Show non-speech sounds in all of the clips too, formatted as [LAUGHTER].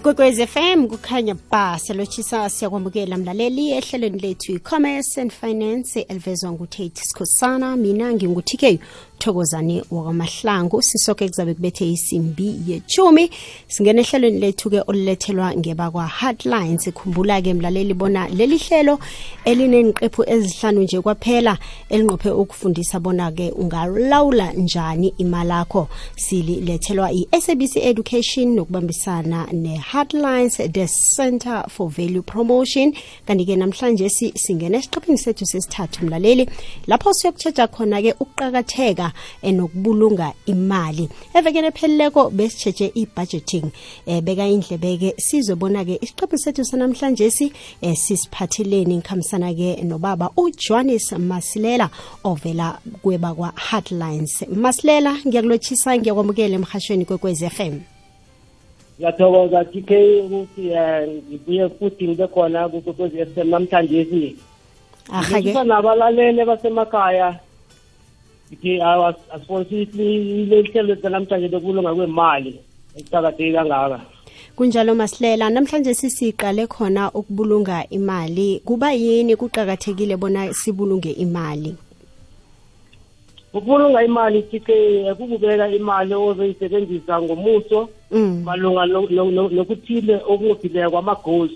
ikwekwezi fm kukhanya ba selotshisa siyakwamukela mlaleli ehlelweni lethu i-commerce and finance elivezwa ngutate sikhosana mina ngingutk thokozane wakwamahlangu. Sisoke kuzabe kubethe isimbi yechumi. Singena ehlelweni lethu-ke olulethelwa ngebakwa-heartlines khumbula-ke mlaleli bona leli hlelo elinenqephu ezihlanu nje kwaphela elinqophe ukufundisa bona-ke ungalawula njani imalakho. Sililethelwa i-sabc education nokubambisana ne-heartlines the center for value promotion. Kanti-ke namhlanje singena esiqepheni sethu sesithathu mlaleli. Lapho siyokutsheja khona-ke ukuqakatheka enokubulunga imali. Evekeni epheleleko besitsheje i-budgeting um beka indlebeke sizobona-ke isiqephu sethu sanamhlanje si um sisiphatheleni ngikhambisana-ke nobaba ujohannes masilela ovela kwebakwa-heartlines masilela ngiyakulotshisa ngiyakwamukela emhashweni kwekwez f m. Ngiyathokoza tk ukuthi um ngibuye futhi ngibe khona kukwekwez f m namhlanje si. Ahake nabalaleli basemakhaya ngithi asifonsisi lehlelo namhlanje lokulunga kwemali ekuqakatheki kangaka. Kunjalo masilela namhlanje sisiqale khona ukubulunga imali. Kuba yini kuqakathekile bona sibulunge imali? Ukubulunga imali tike kubukeka imali ozoyisebenzisa ngomuso mm. malunga nokuthile okungophileko ama-goals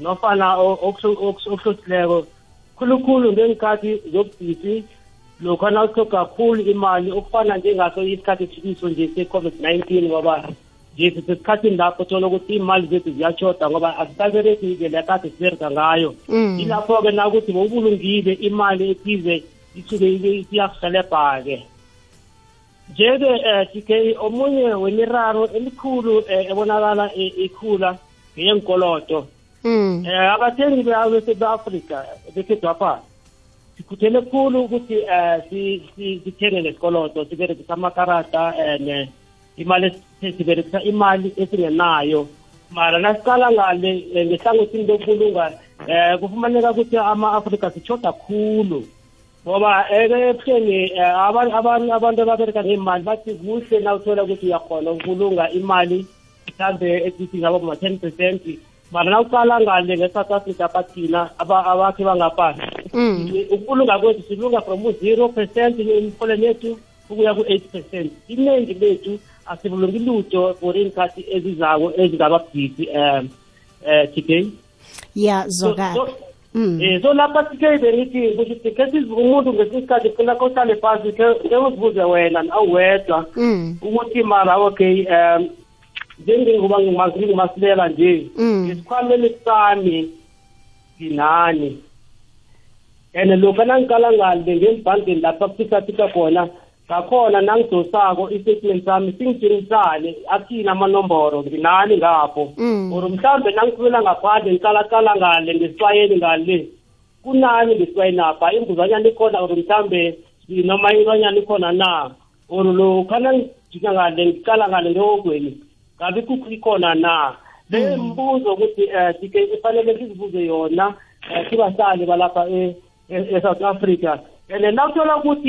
nofana okuhlosileko khulukhulu ngeenkhathi zobudisi lokhu nawuhloga kakhulu imali okufana njengaso isikhathi esikiso nje se-covid-19 ngoba nje sisesikhathini lapho thola ukuthi imali zethu ziyashoda ngoba asisabereki indlela yakade sibereka ngayo Mm. ilapho-ke nakuthi bowubulungile imali ethize isuke iyakuhelebha-ke nje-ke um dk omunye wemiraro elikhulu um ebonakala ikhula ngeyenkoloto Mm. eh abathengi be-afrika bekhethwapha sikhuthele khulu ukuthi eh si- si- sithenge ngesikoloto siberekisa amakarata and imali esi- siberekisa imali esingenayo. Mara nasiqala ngale eh, ngehlangothini lokubulunga eh kufumaneka ukuthi ama-afrika sishoda khulu. Ngoba ebuhleni abantu abantu ababereka ngemali bathi kuhle na uthola ukuthi uyakhona ukubulunga imali mhlawumbe ekithi ngabo ma-ten percent. Mara na uqala ngale nge-south africa bathina aba- abakhe bangapha Mm. Ukulunga kwethu silunga from u-zero percent emholweni yethu ukuya ku-eight percent iningi lethu asibulungi lutho for iy'nkathi ezizako ezingababhisi um um tk ya So- zwakala so- Mm. Eh, so lapha tk bengithi kuthi ke siz- umuntu ngesinye isikhathi funa kohlale phasi ke uzibuze wena awedwa Mm. ukuthi mara okay um njengengoba ngingimasilela nje Mm. ngesikhwameni sami nginani and lokhu nangiqala ngale ngembhangeni lapha kuphikaphika khona ngakhona nangidosako i-statement sami singitshengisane athini amanomboro nginani ngapho. Mm. or mhlawumbe nangikhwela ngaphandle ngiqalaqala ngale ngesixwayeni ngale kunani ngesixwayeni apha imbuzanyana ikhona or mhlawumbe noma ilwanyana ikhona na? Or lokhu nangijika ngale ngiqala ngale ngehogweni ngabe kukho ikhona na? Le mbuzo ukuthi um dike ifanele sizibuze yona um sibahlali balapha e- e-south africa. And nawuthola ukuthi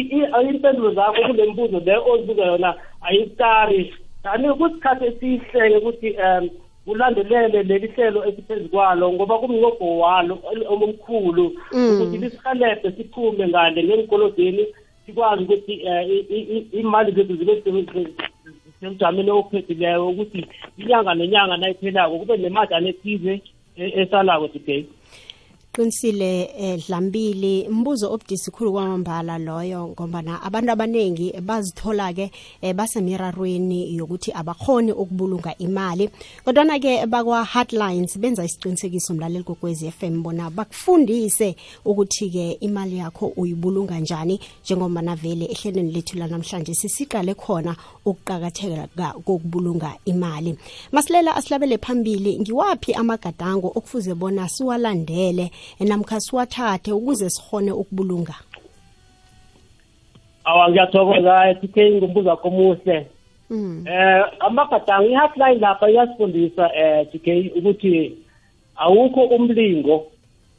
impendulo zakho kule mbuzo le ozibuza yona ayistari kanti kusikhathi esihleke ukuthi um ulandelele leli hlelo esiphezu kwalo ngoba kumnqogo walo omkhulu. Mm. ukuthi lisihelebhe siphume ngale ngenkolodeni sikwazi ukuthi i- imali zethu zibe se- semjameni ophephileyo ukuthi inyanga nenyanga nayiphelako kube nemadlana ethize e- esalako today qinisile eh, dlambili. Mbuzo obudisi khulu kwamambala loyo ngombana abantu abaningi bazithola-ke eh, basemirarweni yokuthi abakhoni ukubulunga imali. Kodwana-ke bakwa hotlines benza isiqinisekiso mlaleli kokwezi FM bona bakufundise ukuthi-ke imali yakho uyibulunga njani njengobana vele ehlelweni lethu lanamhlanje sisiqale khona ukuqakatheka kokubulunga imali. Masilela asilabele phambili ngiwaphi amagadango okufuze bona siwalandele namkha siwathathe ukuze sikhone ukubulunga. Awa ngiyathokoza tk ngumbuzo wakho omuhle. Eh amagadango i-hotline lapha iyasifundisa eh tk ukuthi awukho umlingo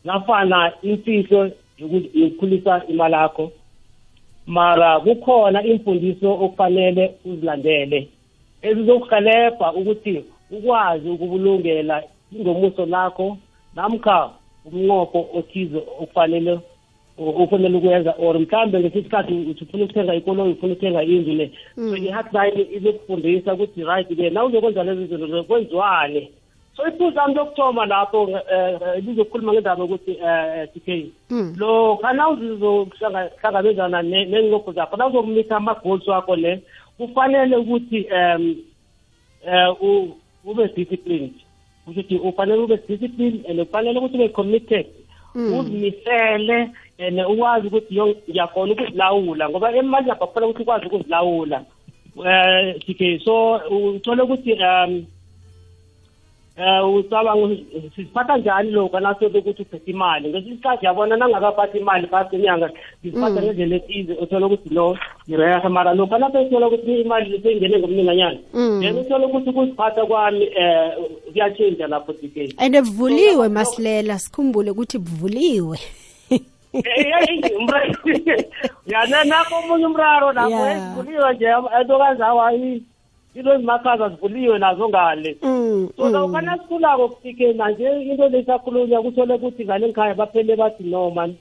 nafana imfihlo yoku- yokukhulisa imali yakho mara kukhona imfundiso okufanele uzilandele ezizokuhelebha ukuthi ukwazi ukubulungela ingomuso lakho namkha umnqopho othize okufanele ufanele ukwenza or mhlawumbe ngesi sikhathi uthi ufuna ukuthenga ikoloyi ufuna ukuthenga indlu le. So i-hotline izokufundisa ukuthi right-ke na uzokwenza lezi zinto kwenziwane so iphuzu ami lokuthoma lapho lizokhuluma ngendaba yokuthi um t k. Lo khana uzizohlangabezana nenqopho zakho na uzokumitha ama-goals wakho le kufanele ukuthi um um ube disciplined. kusho ukuthi ufanele ube disciplined and kufanele ukuthi ube committed. Uzimisele and ukwazi ukuthi yo ngiyakhona ukuzilawula ngoba emali lapha kufanele ukuthi ukwazi ukuzilawula. Um t k so uthole ukuthi um eh ucabanga sisiphatha njani lokho nasobe ukuthi uphethe imali. Ngesinye isikhathi yabona nangakaphathi imali phasi enyanga ngiziphatha ngendlela ethize uthola ukuthi no ngireha mara lokho lapho ethola ukuthi imali seyingene ngomninganyana then uthola ukuthi ukuziphatha kwami um kuyatshintsha lapho d k and buvuliwe masilela. Sikhumbule ukuthi buvuliwe. [LAUGHS] Yana nakho omunye umraro lapho Yeah. ezivuliwe nje entokazi awa into ezimakhaza zivuliwe nazo ngale. Mm, so mm. lokho sikhulako kufike manje into lesakhulunywa kuthole ukuthi ngale ngikhaya baphele bathi no man.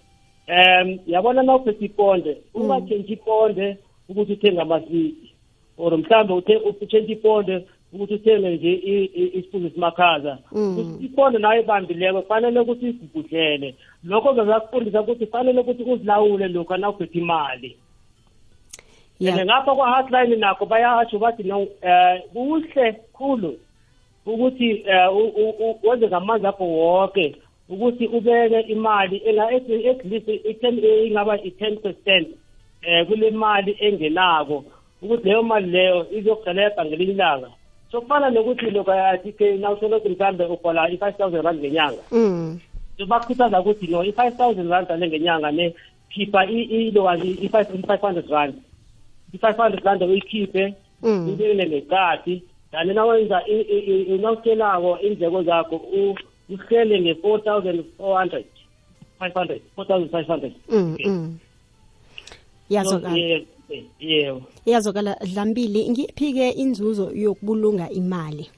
Um yabona na uphethe iponde ungatshentshi iponde ukuthi uthenge amaswidi. Or mhlawumbe utshentshi iponde ukuthi uthenge nje isiphuzo esimakhaza. Iponde nayo ebambileko kufanele ukuthi igugudlele lokho bezakufundisa ukuthi kufanele ukuthi uzilawule lokhu na uphethe imali. And ngapha kwa-hotline nakho bayasho bathi um kuhle khulu ukuthi eh, wenze ngamanzi akho wonke ukuthi ubeke imali at least ingaba i-ten percent um kule mali engenako ukuthi leyo mali leyo izokuhelebha ngelinye ilanga. So kufana nokuthi lokho athi-ke nawuthole ukuthi mhlawumbe ubhola i-five thousand rand ngenyanga Mm. so bakhuthaza ukuthi no i-five thousand rand le ngenyanga ne khipha ilokazi i-five hundred rand. I-five hundred rand uyikhiphe Mm. ubekele ngekati then nawenza nawuhlelako indleko zakho u- uhlele nge-four thousand four hundred. Five hundred four thousand five hundred. Mm. mm. yazokala yebo yazokala dlambili ngiphi-ke inzuzo yokubulunga imali?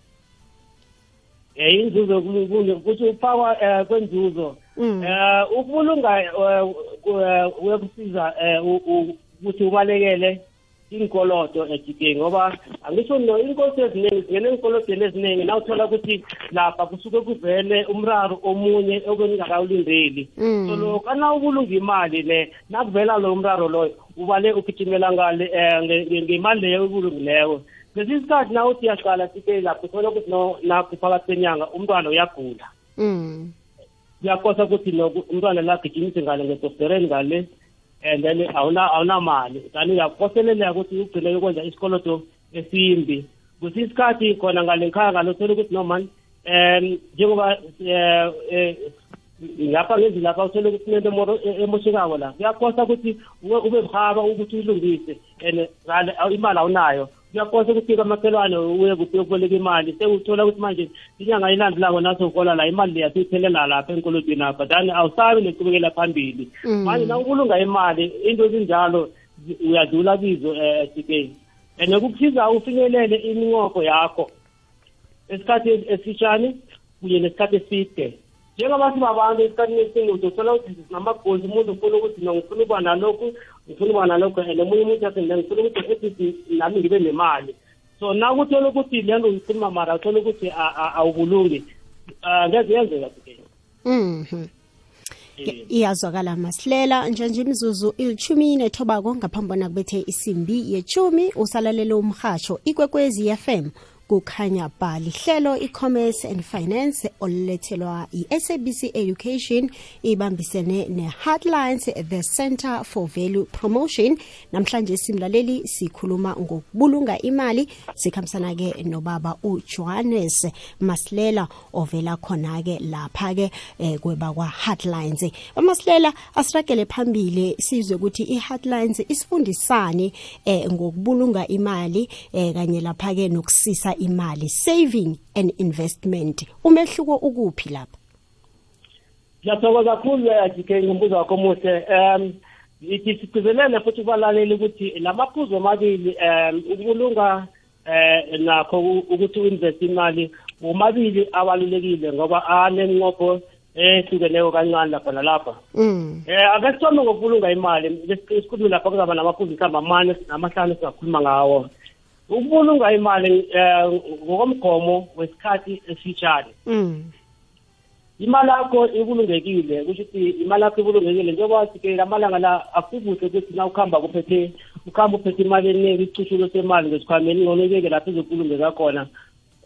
Um inzuzo ku- ku- kuthi ukufakwa um kwenzuzo. Mm. eh ukubulunga eh, ku- kuyakusiza eh, u- u- ukuthi ubalekele. Inkolodo ejikeni ngoba angisho no inkosi eziningi zingene enkolodweni eziningi nawuthola ukuthi lapha kusuke kuvele umraro omunye okungakawulindeli Mm. so lokho na ubulunga imali le nakuvela lo mraro loyo ubale ugijimela ngale um ngemali leyo ubulungileko ngesinye isikhathi na uthi uyaqala sike lapho uthola ukuthi nakho phakathi kwenyanga umntwana uyagula Mm. kuyakosa ukuthi umntwana la gijimise ngale ngedoktereni ngale and then awuna awunamali kanti uyakoseleleka ukuthi ugcine ukwenza isikoloto esimbi? Kwesinye isikhathi khona ngale ngikhaya ngalo uthole ukuthi no mani um njengoba eh, lapha ngenzi lapha uthole ukuthi kunento e- emoshekako la kuyakosa ukuthi ube- buhaba ukuthi uyilungise. And imali awunayo. Kuyakosa ukuthi kamakhelwane uye kuthi uyokuboleka imali? Sewuthola ukuthi manje inyanga ilandzelako nasohola la imali leya siyiphelela lapha enkolodweni apha then awusabi necubekela phambili. Mm. manje na ubulunga imali into ezinjalo zi- uyadlula kizo um sikeni and kukusiza ufinyelele iminqopho yakho esikhathi esifishane kunye nesikhathi eside. Njengoba sibabantu esikhathini esiningi uzothola ukuthi sinamagozi umuntu ufuna ukuthi no ngifuna ukuba nalokhu ngifuna nalokho nalokhu and omunye umuntu athi ngifuna ukuthi ethi nami ngibe nemali. So na kuthola ukuthi le nto uyikhuluma mara uthole ukuthi awubulungi. Ngeze yenzeka Mhm. iyazwakala masilela. Njanje imizuzu ilithumi nethobako ngaphambi bona kubethe isimbi yechumi usalalele umrhatsho ikwekwezi fm kukhanya ba lihlelo i-commerce and finance olulethelwa i-sabc education ibambisene ne-heartlines the center for value promotion. Namhlanje simlaleli sikhuluma ngokubulunga imali sikhambisana-ke nobaba ujohannes masilela ovela khona-ke lapha-ke eh, kweba kwa-heartlines amasilela asiragele phambili sizwe ukuthi i-heartlines isifundisani eh, ngokubulunga imali eh, kanye lapha-ke nokusisa imali saving and investment. Umehluko ukuphi lapha? Ngiyathokoza kakhulu ajike ngombuzo wakho omuhle. Um ithi sigcizelele futhi kubalaleli ukuthi la maphuzu amabili um ukubulunga eh nakho ukuthi uinvest imali womabili abalulekile ngoba anenqopho ehlukeneyo kancane lapha nalapha. Mm. Eh ake sithome ngokubulunga imali isikhulume lapha kuzaba namaphuzu mhlawumbe amane namahlanu singakhuluma ngawo. Ukubulunga imali eh ngokomgomo wesikhathi esifitshane mm. Imali yakho ibulungekile kusho ukuthi imali yakho ibulungekile njengoba sike lamalanga la akukuhle ukuthi na ukuhamba kuphethe ukuhamba uphethe imali eningi isicushulu semali ngesikhwameni ngcono ibeke lapho izobulungeka khona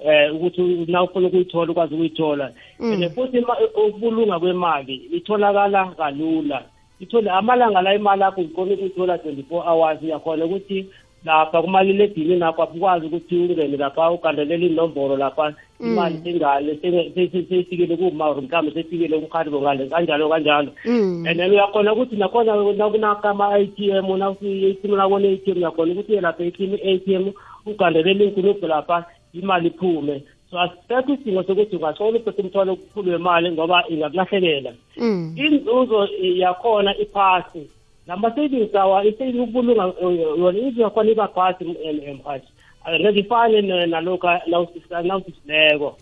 eh ukuthi na ufuna ukuyithola ukwazi ukuyithola. And futhi ima- ukubulunga kwemali itholakala kalula. Ithole amalanga la imali yakho ukhona ukuyithola 24 hours uyakhona ukuthi lapha kumaliledinini nakho akukwazi ukuthi ungene lapha ugandelela inomboro lapha imali sengale seyifikile kuma or mhlawumbe seyifikile kumkharibo ngale kanjalo kanjalo. Mm. And then uyakhona ukuthi nakhona nakunakama-a t m nawusi-atm nakone a t m uyakhona ukuthi uye lapha a t m ugandelela inkunubho lapha imali iphume. So asisekho isidingo sokuthi ungathola uphethe umthwalo okukhulu wemali ngoba ingakulahlekela mm. Inzuzo yakhona iphasi. Nama-savings awa i-saving ukubulunga eh, yona inzuzo yakhona iba phasi mhathi ngeke ifane ne- nalokha nawusisileko.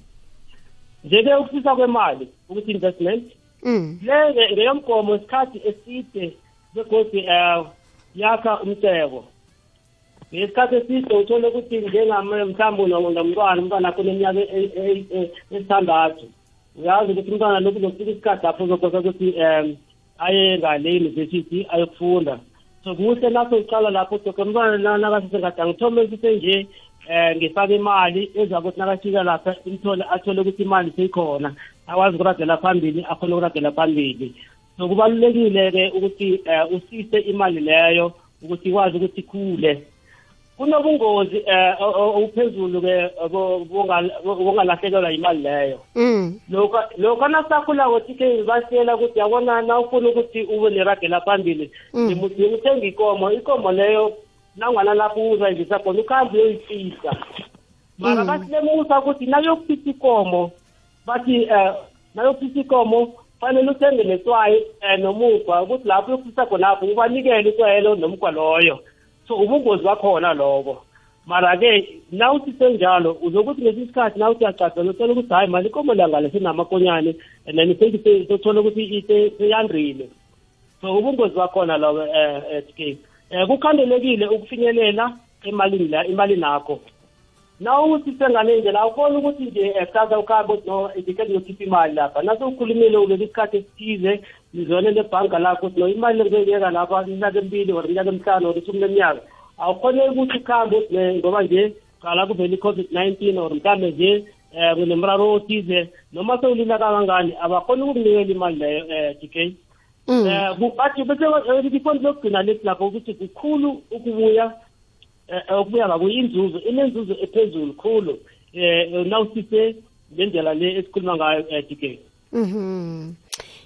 Nje-ke ukufisa kwemali ukuthi investment mm. le nge- ngeyomgomo isikhathi eside begodi um yakha umteko ngesikhathi eside uthole ukuthi njengame mhlawumbe nomntwana umntwana akho neminyaka e- e- e- esithandathu uyazi ukuthi umntwana lokhu uzofika isikhathi lapho uzokosa ukuthi um aye ngale yunivesithi ayokufunda. So kuhle naso uqala lapho doke umntwana nakasesengade angithome sisenje um ngifake imali ezakuthi nakafika lapha imthole athole ukuthi imali seyikhona akwazi ukuragela phambili akhona ukuragela phambili. So kubalulekile-ke ukuthi um usise imali leyo ukuthi ikwazi ukuthi ikhule. Kunobungozi um obuphezulu-ke bongalahlekelwa imali leyo mm lokha lokha nasakhulako tike basiyela ukuthi yabona na ufuna ukuthi ube neragela phambili Mm. ngimudinga uthenga ikomo ikomo leyo nangwana lapho uzayivisa khona ukhambe uyoyifisa mara Mm. basilemusa ukuthi nayokufisa ikomo bathi um nayokufisa ikomo fanele uthenge netswayi um nomugwa ukuthi lapho uyokufisa khonapho ubanikele itswayelo nomugwa loyo so ubungozi bakhona lobo. Mara-ke na usisenjalo uzokuthi ngesi sikhathi na uthi uyacacela uthola ukuthi hayi mali ikomo langale sinamakonyane and then sothola ukuthi seyandrile so ubungozi bakhona lobo um um kukhandelekile ukufinyelela emalini la imali nakho. Na uthi sengale ndlela awukhona ukuthi nje kusasa ukhambe no ndike ndiyokhipha imali lapha. Nase ukhulumile uleli sikhathi esithize nizone lebhanka lakho uthi no imali lengizoyiyeka lapha iminyaka emibili or iminyaka emihlanu or ishumi leminyaka awukhoneki ukuthi uthi ne- ngoba nje qala kuvele i-covid-19 or mhlawumbe nje um kunemraro othize noma sewulila kangangani abakhona ukukunikela imali leyo um d k. Eh bu- bathi bese ipointi lokugcina lethi lapho ukuthi kukhulu ukubuya eh, ukubuya ngakuyinzuzo inenzuzo ephezulu khulu eh nawusise ngendlela le esikhuluma ngayo eh, DK Mhm.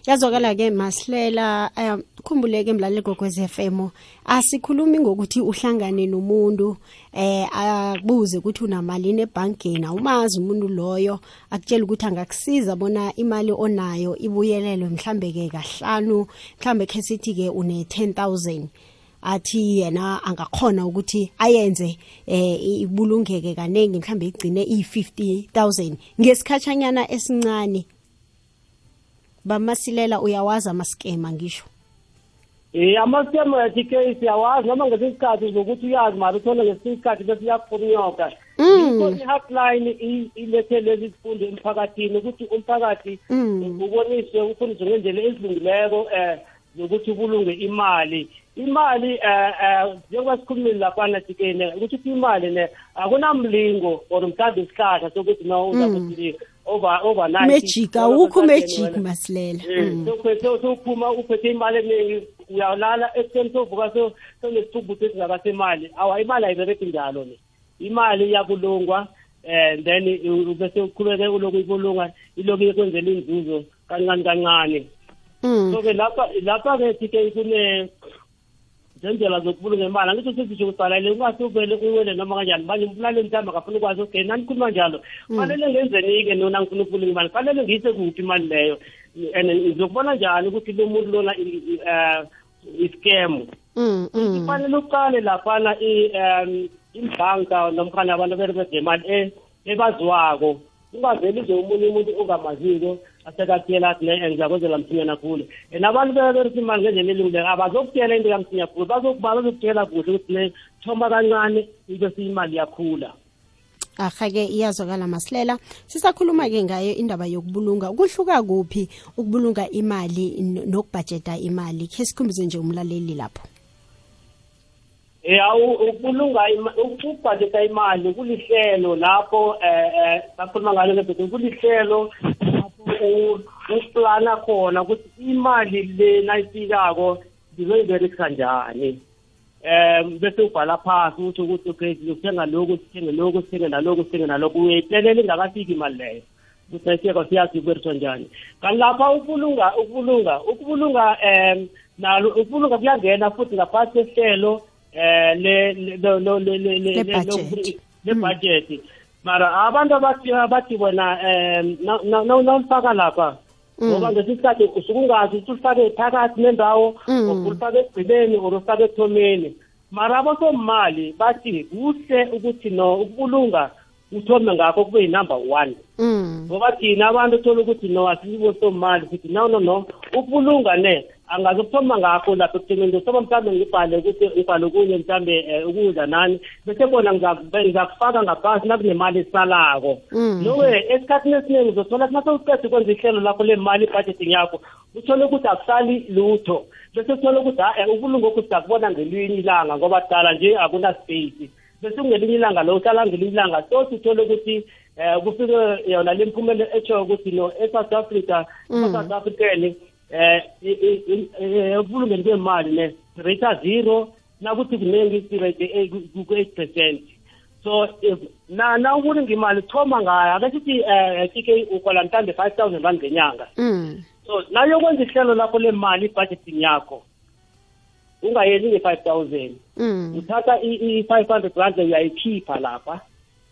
Yazwakala ke Masihlela um khumbuleke emlaleli gokwez FM asikhulumi ngokuthi uhlangane nomuntu eh akubuze ukuthi unamalini ebhankeni awumazi umuntu loyo akutshela ukuthi angakusiza bona imali onayo ibuyelelwe mhlambe ke kahlanu mhlambe ke sithi ke une 10000 athi yena angakhona ukuthi ayenze eh ibulungeke kanengi mhlambe igcine i50000 ngesikhatshanyana esincane bamasilela uyawazi amaskema ngisho eh amasemo ya DK siyawazi noma ngesinye isikhathi uzokuthi uyazi mara uthole ngesinye isikhathi bese uyakufunyoka Mm. Yikho i-hotline i- ilethe lezi zifundo emphakathini ukuthi umphakathi Mm. uboniswe ufundiswe ngendlela ezilungileko eh zokuthi ubulunge imali imali eh eh njengoba sikhulumile laphana tikene ukuthi uthi imali ne akunamlingo or mhlawumbe isihlahla sokuthi no uzakuthi over over 90 magic awukho magic masilela. Mm. sokuphethe sowuphuma uphethe imali eningi uyalala ekuseni sovuka so sonesithumbu sesingakasemali awa imali ayibereki njalo le. Imali iyabulungwa and then bese uqhubeke uloku ibulunga iloku ikwenzela inzuzo kancane kancane. Mm. so-ke lapha lapha-ke thike kune zendlela zokubulunga imali angisho sesisho kusalele ungase uvele uwele noma kanjani manje umlaleli mhlawumbe akafuna ukwazi okay nanikhuluma njalo? Fanele ngenzeni-ke nona ngifuna ukubulunga imali? Fanele ngiyise kuphi imali leyo? And ngizokubona njani ukuthi lo muntu lona um iscam? Mm. Mm. kufanele uqale laphana um imbhanka nomkhana abantu aberebede imali ebaziwako ungaveli nje umunye umuntu ongamaziko asekakutshela athi ne ngizakwenzela msinyana khulu. And abantu beberisa imali ngendlela elungileko abazokutshela into kamsinya khulu. Bazokutshela kuhle ukuthi ne thoma kancane ibese imali yakhula. Ahake iyazwakala masilela. Sisakhuluma-ke ngayo indaba yokubulunga. Kuhluka kuphi ukubulunga imali nokubhajeta imali? Khe sikhumbize nje umlaleli lapho. Ya ukubulunga ukubhajeta imali kulihlelo lapho eh bakhuluma ngalo lebhedo kulihlelo uplana khona ukuthi imali le nayifikako ngizoyiberekisa njani um bese ubhala phasi ukuthi ukuthi okay sithenga lokhu sithenge lokhu sithenge nalokhu sithenge nalokhu uyayiplelela ingakafiki imali leyo ayifika siyazi ukuberiswa njani kanti lapha ukubulunga ukubulunga ukubulunga um nalo ukubulunga kuyangena futhi ngaphasi kwehlelo um lebhajethi mara abantu abathi abathi bona um nawulifaka lapha ngoba ngesinye isikhathi usuke ungazi ukuthi ulifake phakathi nendawo ulifake ekugqibeni or ulifake ekuthomeni. Mara abosomali bathi kuhle ukuthi no ukubulunga uthome ngakho kube yi-number one. Ngoba thina abantu uthola ukuthi no asibosomali sithi no no no ukubulunga ne. Angaze ukuthoma ngakho lapho ekuthomeni ngithoma mhlawumbe ngibhale ukuthi ngibhale okunye mhlawumbe ukudla nani. Bese bona ngizakufaka ngaphasi nakunemali esalako. Nowe esikhathini esiningi uzothola kumase uqede ukwenza ihlelo lakho lemali ibhajeting yakho uthole ukuthi akusali lutho. Bese uthole ukuthi ha ubulunga ukuthi akubona ngelinye ilanga ngoba dala nje akuna-space bese kungelinye ilanga lo uhlala ngelinye ilanga sothi uthole ukuthi um kufike yona le mphumelo etsho ukuthi no e-south africa e-south african um ekubulungeni kwemali ne rate zero nakuthi kuningi sirate ku-eight percent. So na na ubulunga imali thoma ngayo ake sithi um tk ukola mhlawumbe five thousand rand ngenyanga. So nayokwenza ihlelo lakho lemali ibudgeting yakho ungayeli nge-five thousand. Uthatha i-five hundred rand uyayikhipha lapha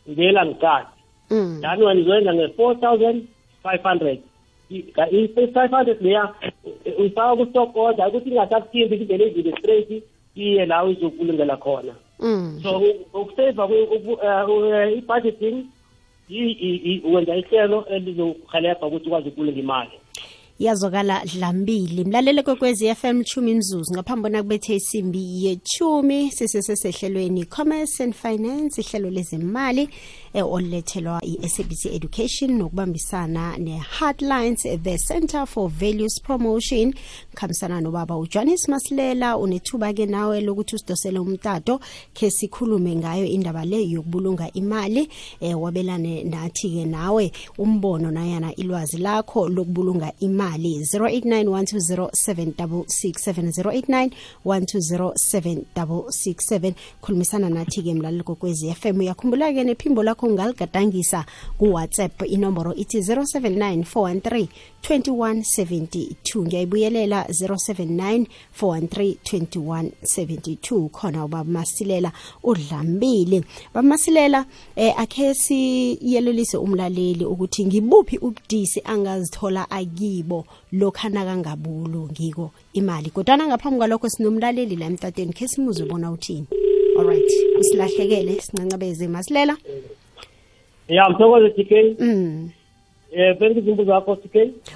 ngela ngikati then wena uzoyenza nge-four thousand five hundred. I-five hundred leya uyifaka ku-stock order ukuthi ingasakuthimbi indlela ezile straight iye la uzokulungela khona so ukuseva i-budgeting wenza ihlelo elizokuhelebha ukuthi ukwazi ukulunga imali yazokala dlambili mlalele kwekwezi FM chumi mzuzu ngaphambi bona kubethe isimbi yechumi sisesesehlelweni commerce and finance ihlelo lezemali eh, olulethelwa i-sabc education nokubambisana ne-hardlines the center for values promotion. Khambisana nobaba ujohannes masilela unethuba-ke nawe lokuthi usidosele umtato khe sikhulume ngayo indaba le yokubulunga imali. Eh, wabelane nathi-ke nawe umbono nayana ilwazi lakho lokubulunga imali 089 1207667 khulumisana nathi-ke mlaleli kokwezi FM uyakhumbula-ke nephimbo lakho ungaligadangisa kuwhatsapp inomboro ithi 079 413 2172 ngiyayibuyelela 079 413 2172 khona ubaba masilela udlambile. Baba masilela eh, akhe siyelelise umlaleli ukuthi ngibuphi ubudisi angazithola akibo lokhu anakangabulungiko imali. Kodwana ngaphambi kwalokho sinomlaleli la emtatweni khe simuze ubona uthini alright usilahlekele sincancabeze. Masilela. Ya mthokoze tk mm. eh bengizwa umbuzo wakho tk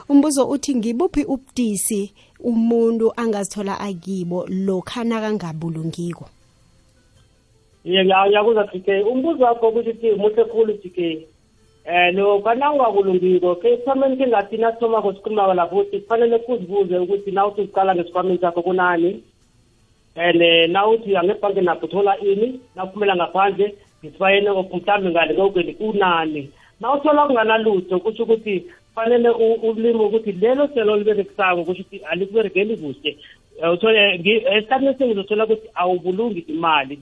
umbuzo uthi ngibuphi ubudisi umuntu angazithola akibo lokhu anakangabulungiko ye ngiyakuzwa tk umbuzo wakho ukuthi muhle khulu tk eh lokho nawungakulungiko ke esikhwameni kingathi nasithomako sikhulumako lapho ukuthi kufanele kuzibuze ukuthi nawuthi uziqala ngesikhwameni sakho kunani and nawuthi angebhanke napho uthola ini nawuphumela ngaphandle ngisibayeni mhlawumbe ngale kokeli kunani? Nawuthola kunganalutho kusho ukuthi kufanele ulime ukuthi lelo hlelo oliberekisako kusho ukuthi alikuberekeli kuhle? Uthole esikhathini esiningi uzothola ukuthi awubulungi imali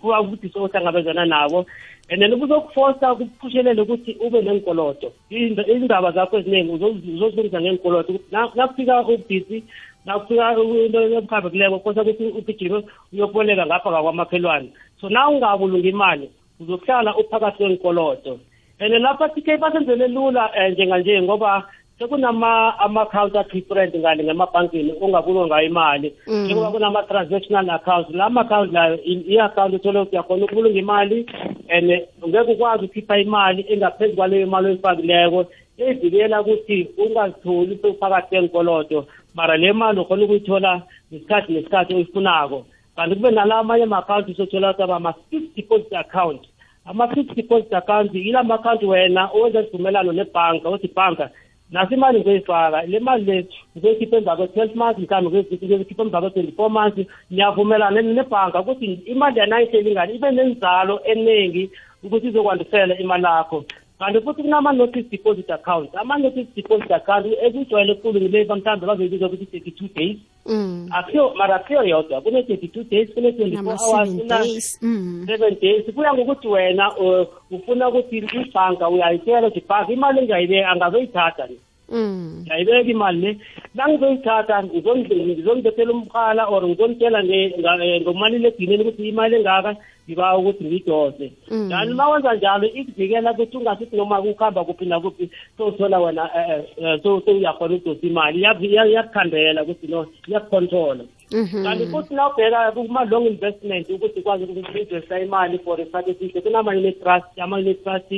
kuba ubudisi ohlangabezana nabo. And then kuzokufosa kuphushelele ukuthi ube nenkoloto izindaba zakho eziningi uzozilungisa ngenkoloto nakufika ubudisi nakufika into ebukhambekileko kosa ukuthi ugijime uyokuboleka ngapha ngakwamakhelwane so na ungabulunga imali uzokuhlala uphakathi kwenkoloto and lapha tk basenzele lula um njenganje ngoba sekunama ama-account a-different ngale ngemabhankini ongabulwa ngayo imali. Mm. njengoba kunama-transactional accounts la ma-account layo i- i-account uthole ukuthi uyakhona ukubulunga imali and ngeke ukwazi ukukhipha imali engaphezu kwaleyo mali oyifakileko evikela ukuthi ungazitholi sewuphakathi kwenkoloto mara le mali ukhona ukuyithola ngesikhathi nesikhathi oyifunako. Kanti kube nala amanye ama-account sothola ukuthi aba ama-fixed deposit account. Ama-fixed deposit account yila ma-account wena owenza isivumelano nebhanka othi ibhanka naso imali ngizoyifaka le mali le ngizoyikhipha emva kwe-twelve months mhlawumbe ngizoyikhipha emva kwe-twenty-four months niyavumelana nebhanka ukuthi imali yanayihleli ngani? Ibe nenzalo eningi ukuthi izokwandisela imali yakho kanti futhi kunama-notice deposit account ama-notice deposit account ekujwayele ekulu ngileva mhlawumbe bazoyibiza ukuthi thirty-two days Mm. akuyo mara akuyo yodwa kune-thirty-two days kune-twenty-four Nama hours seven kuna- days. Mm. seven days kuya ngokuthi wena uh, ufuna ukuthi ibhanka uyayitshela ukuthi ibhanka imali engiyayibeka angazoyithatha le Mm. ngiyayibeka imali le la ngizoyithatha ngizongi- ngizongibethela umkhala or ngizonitshela eh, ngomaliledinini ukuthi imali engaka ngiba ukuthi ngiyidose Mm. kanti uma wenza njalo ikuvikela ukuthi ungasithi noma ukuhamba kuphi nakuphi sowuthola wena eh, eh, so- sowuyakhona ukudosa imali iyakukhandela ukuthi no iyakukhontrola Mhm. kanti futhi na ubheka kuma-long investment ukuthi ukwazi uku-investa imali for isikhathi esihle kunama-unit trust ama-unit trust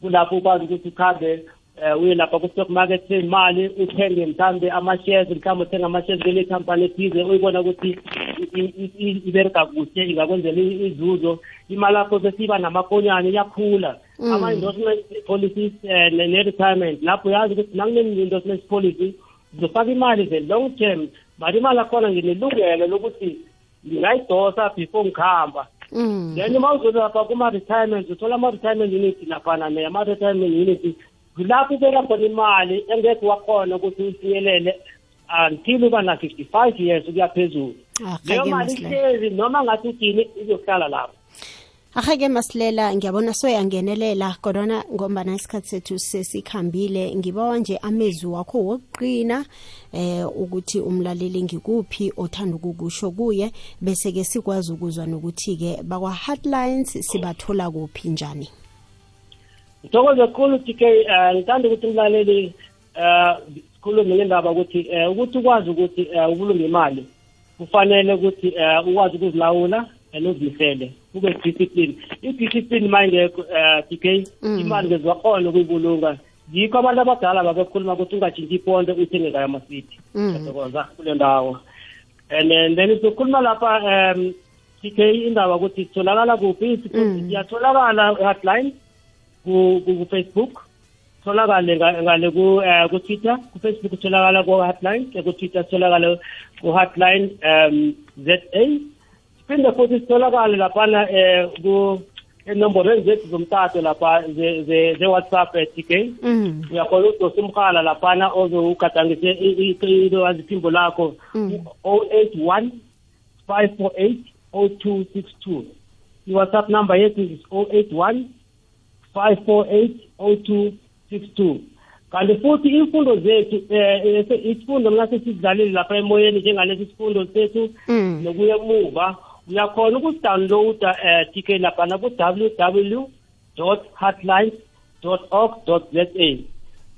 kulapho ukwazi ukuthi ukhambe um uye lapha ku-stock market seyimali uthenge mhlawumbe ama-shares mhlawumbe uthenge ama-shares kule khampani ethize uyibona ukuthi i- i- i- ibereka kuhle ingakwenzela izuzo imali yakho sesiba namakonyane iyakhula Mm. ama-endorsement policies um ne-retirement lapho yazi ukuthi nakune-endorsement policy ngizofaka imali the long term mari imali yakhona nginelungelo lokuthi ngingayidosa before ngikhamba Mm. then uma uzobe lapha kuma-retirement uthola ama-retirement unit laphana ne ama-retirement unit kulapho ubeka khona imali engeke wakhona ukuthi uyifiyelele until uba na-fifty five years ukuya phezulu. Ah, leyo mali ihlezi noma ngathi udini izohlala lapho. Ahake masilela ngiyabona soyangenelela kodwana ngombana isikhathi sethu sesikhambile ngibawa nje amezwi wakho wokuqina eh ukuthi umlaleli ngikuphi othanda ukukusho kuye bese ke sikwazi ukuzwa nokuthi ke bakwa Heartlines sibathola kuphi njani ngithokoze khulu tk um ngithanda ukuthi umlaleli um sikhulume ngendaba ukuthi um ukuthi ukwazi ukuthi um ubulunga imali kufanele ukuthi um ukwazi ukuzilawula and uzimisele kube discipline i-discipline ma ingekho um tk Mm. imali ngeziwakhona ukuyibulunga yikho abantu abadala babekhuluma ukuthi ungatshintshi iponto uyithenge ngayo amasithi Mm. ngiyathokoza kule ndawo and then then sizokhuluma lapha um tk indaba ukuthi sitholakala kuphi Mm. siyatholakala hotline ku Facebook. Tholakale nga- ngale ku eh, ku Twitter. Ku Facebook tholakala ku hotline eh, ku Twitter tholakale ku hotline um ZA siphinde futhi sitholakale laphana eh ku enomborweni zethu zomtato lapha ze ze ze WhatsApp eh, TK mm uyakhona ukudosa umkhala laphana ozowugadangise iphimbo lakho. Mm. 081 548 0262 i-WhatsApp number yethu is 081 5480262 kanti futhi imfundo zethu eh isifundo ngase sidlalile lapha emoyeni njengalesi sifundo sethu Mm. nokuya emuva uyakhona ukudownloada eh TK lapha na ku www.heartlines.org.za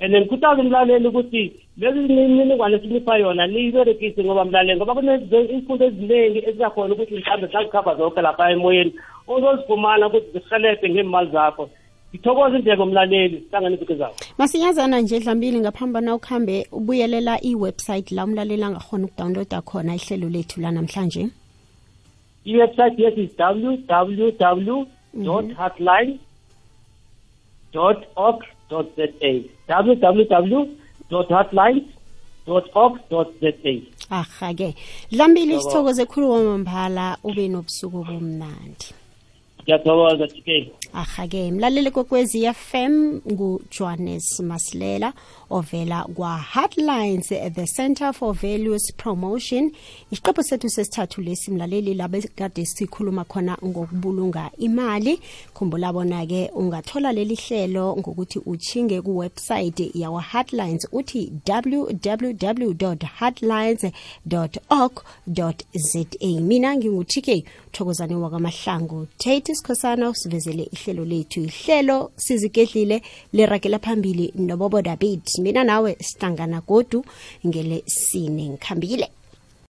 and then kuthaza umlaleli ukuthi lezi mininingwane esinipha yona niyiberegise ngoba mlaleli ngoba kunezifundo eziningi eziyakhona ukuthi mhlawumbe zazikhava zonke lapha emoyeni ozozifumana ukuthi zihelebhe ngeemali zakho. Ngithokoza indleko mlaleli sihlangane izinto zakho. Masinyazana nje dlambili ngaphambana ukuhambe ubuyelela i-website la umlaleli angakhona ukudownloada khona ihlelo lethu lanamhlanje i-website yethu is www heartline org za www heartlines org za aha-ke. Dlambili sithokoze khulu kwamambala ube nobusuku obumnandi. Ngiyathokoza tk aha-ke mlaleli kokwezi fm ngujohannes masilela ovela kwa-heartlines the center for values promotion. Isiqephu sethu sesithathu lesi mlaleli labekade sikhuluma khona ngokubulunga imali. Khumbula bona-ke ungathola leli hlelo ngokuthi uchinge kuwebsayithi yawa-heartlines uthi www heartlines org za mina ngingutk thokozane wakwamahlangu. Tate sikhosana usivezele ihlelo lethu. Ihlelo sizigedlile liragela phambili nobobo david mina nawe sihlangana godu ngele sine ngikhambile